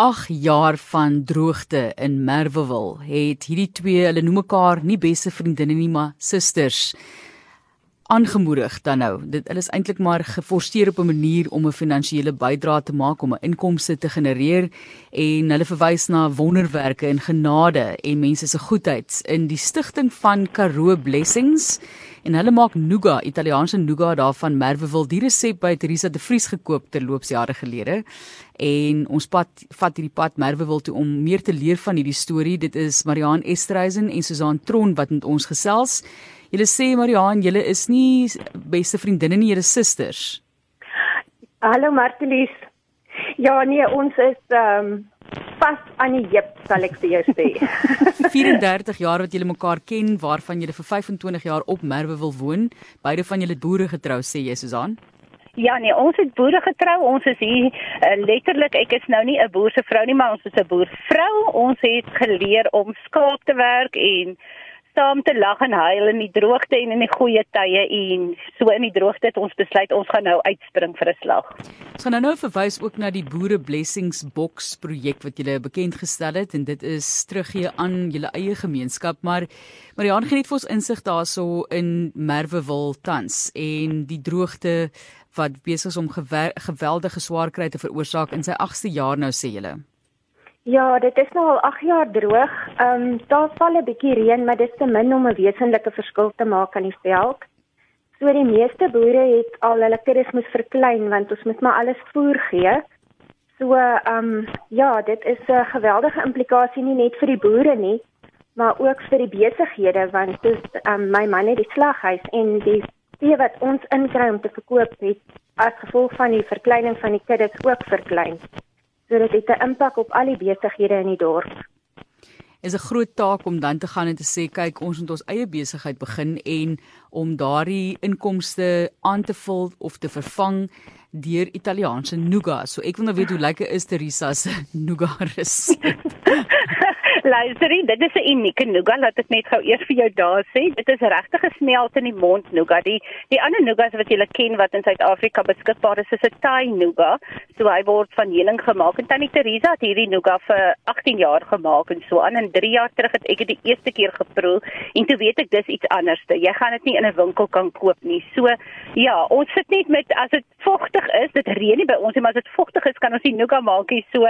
8 jaar van droogte in Merwewil het hierdie twee, hulle noem mekaar nie beste vriendinne nie, maar susters aangemoedig dan nou. Dit hulle is eintlik maar geforseer op 'n manier om 'n finansiële bydrae te maak om 'n inkomste te genereer en hulle verwys na wonderwerke en genade en mense se goedheid in die stigting van Karoo Blessings en hulle maak nougat, Italiaanse nougat daarvan Merwewil. Die resep by Teresa de Vries gekoop terloops jare gelede. En ons pad vat hierdie pad Merwewil toe om meer te leer van hierdie storie. Dit is Mariaan Estreisen en Susan Tron wat met ons gesels. Julle sê Mariaan, julle is nie beste vriendinne nie, julle susters. Hallo Martelies. Ja nee, ons is ehm um, vas aan die heup, sal ek vir jou sê. 34 jaar wat julle mekaar ken, waarvan julle vir 25 jaar op Merwe wil woon. Beide van julle boere getrou, sê jy Susan? Ja nee, ons het boere getrou. Ons is hier uh, letterlik, ek is nou nie 'n boer se vrou nie, maar ons is 'n boervrou. Ons het geleer om skaap te werk en saam te lag en huil in die droogte en in die goeie tye en so in die droogte het ons besluit ons gaan nou uitspring vir 'n slag. Ons gaan nou nou verwys ook na die Boere Blessings Box projek wat julle bekend gestel het en dit is teruggee aan julle eie gemeenskap maar Mariaan geniet vir ons insig daarso in Merwewil tans en die droogte wat besig is om geweldige swaar kry te veroorsaak in sy 8ste jaar nou sê julle. Ja, dit is nou al 8 jaar droog. Ehm um, daar val 'n bietjie reën, maar dit is te min om 'n wesenlike verskil te maak aan die veld. So die meeste boere het al hulle kuddes moet verklein want ons moet maar alles voer gee. So ehm um, ja, dit is 'n geweldige implikasie nie net vir die boere nie, maar ook vir die besighede want dis ehm um, my man het die slaghuis en die vee wat ons inkry om te verkoop het as gevolg van die verkleining van die kuddes ook verklein. So dit het 'n impak op al die besighede in die dorp. Is 'n groot taak om dan te gaan en te sê kyk ons moet ons eie besigheid begin en om daardie inkomste aan te vul of te vervang deur Italiaanse nougat. So ek wil nou weet hoe lekker is Teresa se nougat resep. Luisterie, dit is 'n unieke nougat, laat ek net gou eers vir jou daar sê. Dit is regtig gesmelt in die mond nougat. Die die ander nougats wat jy ken wat in Suid-Afrika beskikbaar is, is 'n Thai nougat. So hy word van heuning gemaak en Tannie Teresa het hierdie nougat vir 18 jaar gemaak en so aan en 3 jaar terug het ek dit die eerste keer geproe en toe weet ek dis iets anderste. Jy gaan dit nie in 'n winkel kan koop nie. So ja, ons sit net met as dit vogtig is, dit reën nie by ons nie, maar as dit vogtig is, kan ons die nougat maak. So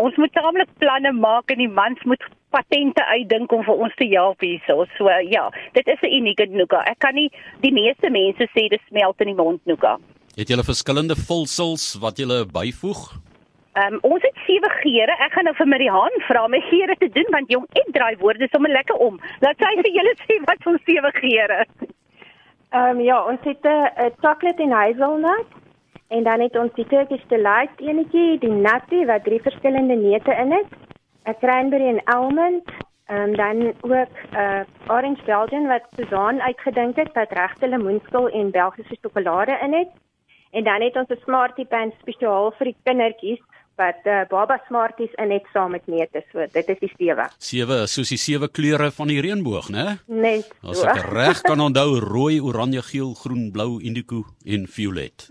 ons moet taamlik planne maak en die mans moet patente uitdink om vir ons te help hierso. So ja, dit is 'n unieke nougat. Ek kan nie die meeste mense sê dit smelt in die mond nougat. Het julle verskillende vulsels wat julle byvoeg? Ehm um, ons het sewe geure. Ek gaan nou vir Marihan vra om my geure te doen want jong, ek draai woorde sommer lekker om. Laat sy vir julle sê wat ons sewe geure. Ehm um, ja, ons het 'n chocolate en hazelnut en dan het ons die Turkish delight enetjie, die nutty wat drie verskillende neute in het. 'n cranberry en almond, um, dan ook 'n uh, orange belgian wat Suzan uitgedink het wat regte lemoenskil en Belgiese sjokolade in het. En dan het ons 'n smartie pan spesiaal vir die kindertjies wat uh, baba smarties in het saam met neute. So dit is die sewe. Sewe, soos die sewe kleure van die reënboog, né? Net. As ek reg kan onthou, rooi, oranje, geel, groen, blou, indigo en violet.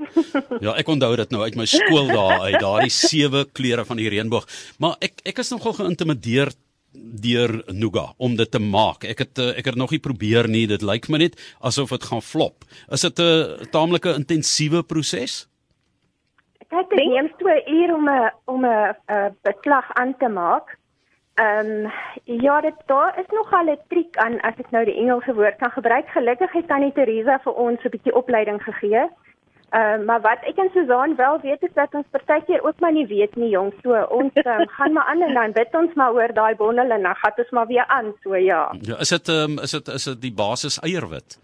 ja, ek onthou dit nou uit my skool daar uit, daardie sewe kleure van die reënboog. Maar ek ek is nogal geïntimideer deur Nuga om dit te maak. Ek het eh, ek het nog nie probeer nie. Dit lyk my net asof dit gaan flop. Is dit 'n taamlike intensiewe proses? Kyk, dit neem so 'n uur om 'n om 'n beslag aan te maak. Ehm um, ja, dit daar is nogal 'n triek aan as ek nou die Engelse woord kan gebruik. Gelukkig het Tannie Teresa vir ons 'n bietjie opleiding gegee. Ehm uh, maar wat ek en Susan wel weet is dat ons partykeer ook maar nie weet nie, jong. So ons um, gaan maar aan en dan bid ons maar oor daai bondel en dan gaan ons maar weer aan, so ja. Ja, is dit ehm um, is dit is dit die basis eierwit?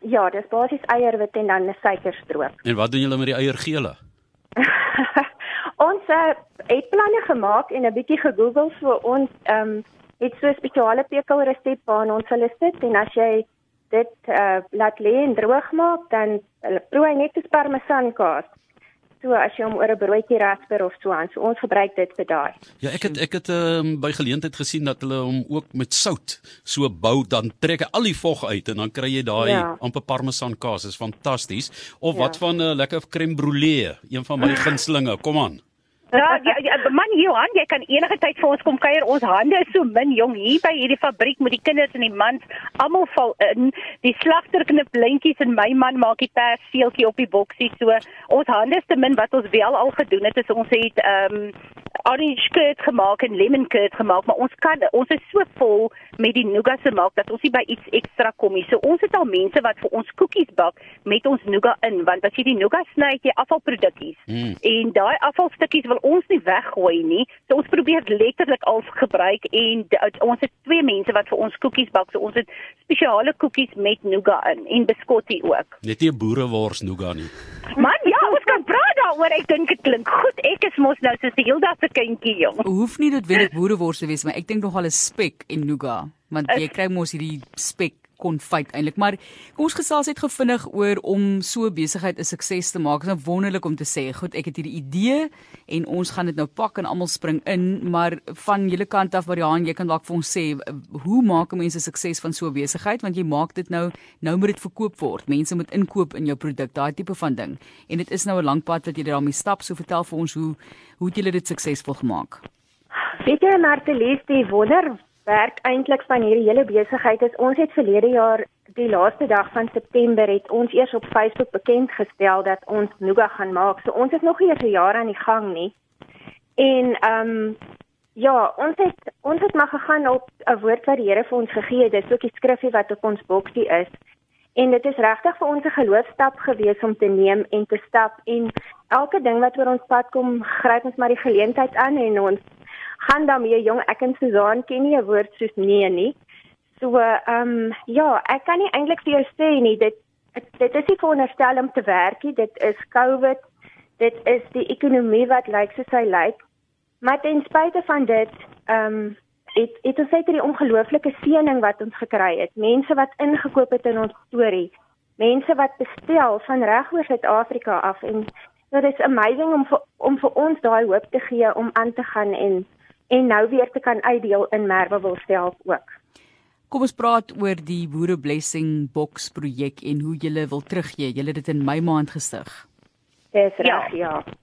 Ja, dis basies eierwit en dan 'n suikerstroop. En wat doen julle met die eiergele? ons uh, het planne gemaak en 'n bietjie gegoogel so ons ehm um, het so 'n spesiale pekelresep waar ons hulle sit en as jy dit uh, laat lê en droog maak dan proe net die parmesan kaas. So as jy hom oor 'n broodjie rasper of so aan, so ons gebruik dit vir daai. Ja, ek het ek het um, by geleentheid gesien dat hulle hom ook met sout so bou dan trek hy al die vog uit en dan kry jy daai ja. amper parmesan kaas, is fantasties. Of ja. wat van 'n uh, lekker crème brûlée, een van my gunstelinge. Kom aan. Ja, ja, ja, man Johan, jy kan enige tyd vir ons kom kuier. Ons hande is so min jong hier by hierdie fabriek met die kinders en die mans. Almal val in. Die slagter knip lintjies en my man maak die persseeltjie op die boksie. So ons hande is te min wat ons wel al gedoen het is ons het ehm um, orange skirt gemaak en lemon skirt gemaak, maar ons kan ons is so vol met die nougat se maak dat ons nie by iets ekstra kom nie. So ons het al mense wat vir ons koekies bak met ons nougat in, want as jy die nougat sny, jy afvalprodukkies. Mm. En daai afvalstukkies wil ons nie weggooi nie. So ons probeer letterlik al gebruik en ons het twee mense wat vir ons koekies bak. So ons het spesiale koekies met nougat in en biskottie ook. Net nie boerewors nougat nie. Man, ja, ons kan praat daaroor. Ek dink dit klink goed. Ek is mos nou soos die hele dag se kindjie, jong. Hoef nie noodwendig boerewors te wees, maar ek dink nogal 'n spek en nougat, want jy kry mos hierdie spek konfyt eintlik. Maar kom ons gesels net gevinnig oor om so besigheid 'n sukses te maak. Dit is nou wonderlik om te sê, goed, ek het hierdie idee en ons gaan dit nou pak en almal spring in, maar van julle kant af Mariaan, jy kan dalk vir ons sê hoe maak mense sukses van so 'n besigheid want jy maak dit nou nou moet dit verkoop word. Mense moet inkoop in jou produk, daai tipe van ding. En dit is nou 'n lang pad wat jy daarmee stap. So vertel vir ons hoe hoe het julle dit suksesvol gemaak? Weet jy Martelies, die wonder werk eintlik van hierdie hele besigheid is ons het verlede jaar die laaste dag van September het ons eers op Facebook bekend gestel dat ons Nuga gaan maak. So ons is nog eers 'n jaar aan die gang nie. En ehm um, ja, ons het ons het maar gegaan op 'n woord wat die Here vir ons gegee het. Dis ook die skrifgie wat op ons boksie is. En dit is regtig vir ons 'n geloofstap gewees om te neem en te stap en elke ding wat oor ons pad kom, gryp ons maar die geleentheid aan en ons gaan daarmee jong ek en Susan ken nie 'n woord soos nee nie. So ehm um, ja, ek kan nie eintlik vir jou sê nie dit dit is nie veronderstel om te werk nie. Dit is COVID. Dit is die ekonomie wat lyk soos hy lyk. Maar ten spyte van dit ehm um, het het ons net die ongelooflike seëning wat ons gekry het. Mense wat ingekoop het in ons storie. Mense wat bestel van reg oor Suid-Afrika af en dit is amazing om vir, om vir ons daai hoop te gee om aan te gaan en en nou weer te kan uitdeel in Merwewil self ook. Kom ons praat oor die Boere Blessing Box projek en hoe julle wil teruggee. Julle het dit in Mei maand gestig. Dis reg, ja. ja.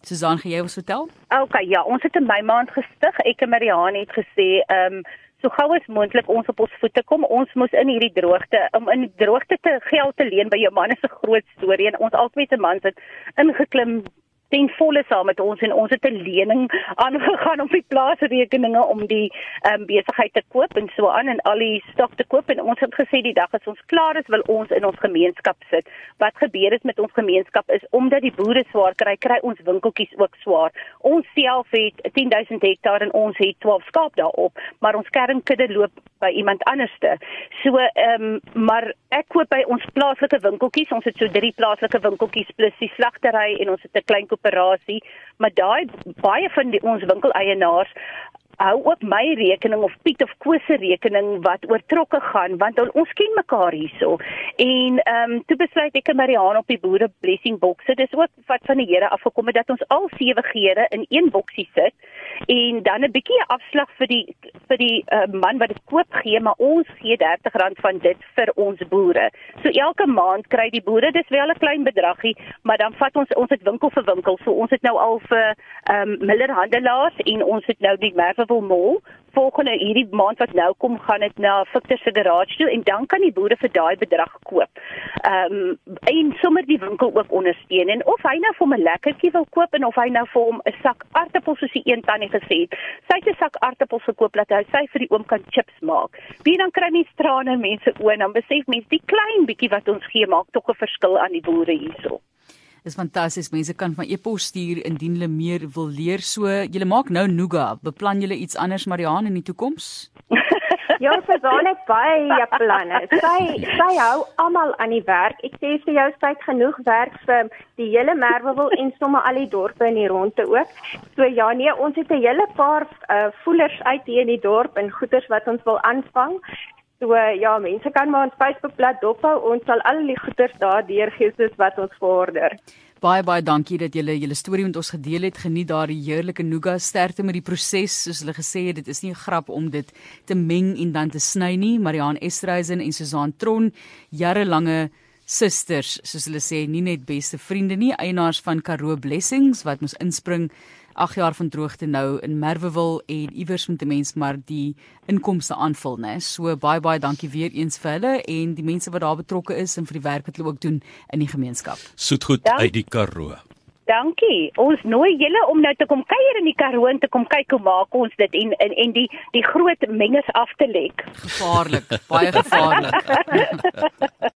Susan, gaan jy ons vertel? OK, ja, ons het in Mei maand gestig. Ek en Marianne het gesê, ehm um, so gou as moontlik ons op ons voete kom. Ons moes in hierdie droogte, om in droogte te geld te leen by jou man is 'n groot storie en ons albei se mans het ingeklim ten volle saam met ons en ons het 'n lening aangegaan op die plaasrekeninge om die um, besigheid te koop en so aan en al die stok te koop en ons het gesê die dag as ons klaar is wil ons in ons gemeenskap sit. Wat gebeur het met ons gemeenskap is omdat die boere swaar kry, kry ons winkeltjies ook swaar. Ons self het 10000 hektaar en ons het 12 skaap daarop, maar ons kernkudde loop by iemand anderste. So ehm um, maar ek koop by ons plaaslike winkeltjies. Ons het so drie plaaslike winkeltjies plus die slagtery en ons het 'n klein koöperasie, maar daai baie van die, ons winkeleienaars hou ook my rekening of Piet of Koos se rekening wat oortrokke gaan want ons ken mekaar hierso. En ehm um, toe besluit ek en Marianne op die boere blessing box. Dit is ook wat van die Here afgekom het dat ons al sewe gere in een boksie sit en dan 'n bietjie afslag vir die vir die uh, man wat dit koop gee, maar ons gee R30 van dit vir ons boere. So elke maand kry die boere, dis wel 'n klein bedragie, maar dan vat ons ons het winkel vir winkel. So ons het nou al vir ehm um, Miller handelaars en ons het nou die Merwe Marble Mall. Volgende hierdie maand wat nou kom, gaan dit na Victor se garage toe en dan kan die boere vir daai bedrag koop. Ehm um, en sommer die winkel ook ondersteun en of hy nou vir 'n lekkertjie wil koop en of hy nou vir hom 'n sak aartappels soos die een tannie gesê het. Sy het 'n sak aartappels gekoop dat hy sy vir die oom kan chips maak. Wie dan kry nie strane mense oë en dan besef mense die klein bietjie wat ons gee maak tog 'n verskil aan die boere hierso. Dis fantasties. Mense kan van e-pos stuur indien hulle meer wil leer. So, julle maak nou Nuga. Beplan julle iets anders Marianne in die toekoms? ja, Suzan het baie planne. Sy sy hou almal aan die werk. Ek sê vir jou sy het genoeg werk vir die hele Merwewil en sommer al die dorpe in die rondte ook. So ja, nee, ons het 'n hele paar uh, voelers uit hier in die dorp en goeders wat ons wil aanvang. So ja, mense kan maar ons Facebookblad dophou. Ons sal al die goeders daar deurgee soos wat ons vorder. Baie baie dankie dat julle julle storie met ons gedeel het. Geniet daardie heerlike nouga sterkte met die proses. Soos hulle gesê het, dit is nie 'n grap om dit te meng en dan te sny nie. Mariaan Estreisen en Susan Tron, jarelange susters, soos hulle sê, nie net beste vriende nie, eienaars van Karoo Blessings wat moes inspring 8 jaar van droogte nou in Merwewil en iewers moet 'n mens maar die inkomste aanvul, né? So baie baie dankie weer eens vir hulle en die mense wat daar betrokke is en vir die werk wat hulle ook doen in die gemeenskap. Soetgoed Dank- uit die Karoo. Dankie. Ons nooi julle om nou te kom kuier in die Karoo en te kom kyk hoe maak ons dit en en, en die die groot menges af te lek. Gevaarlik, baie gevaarlik.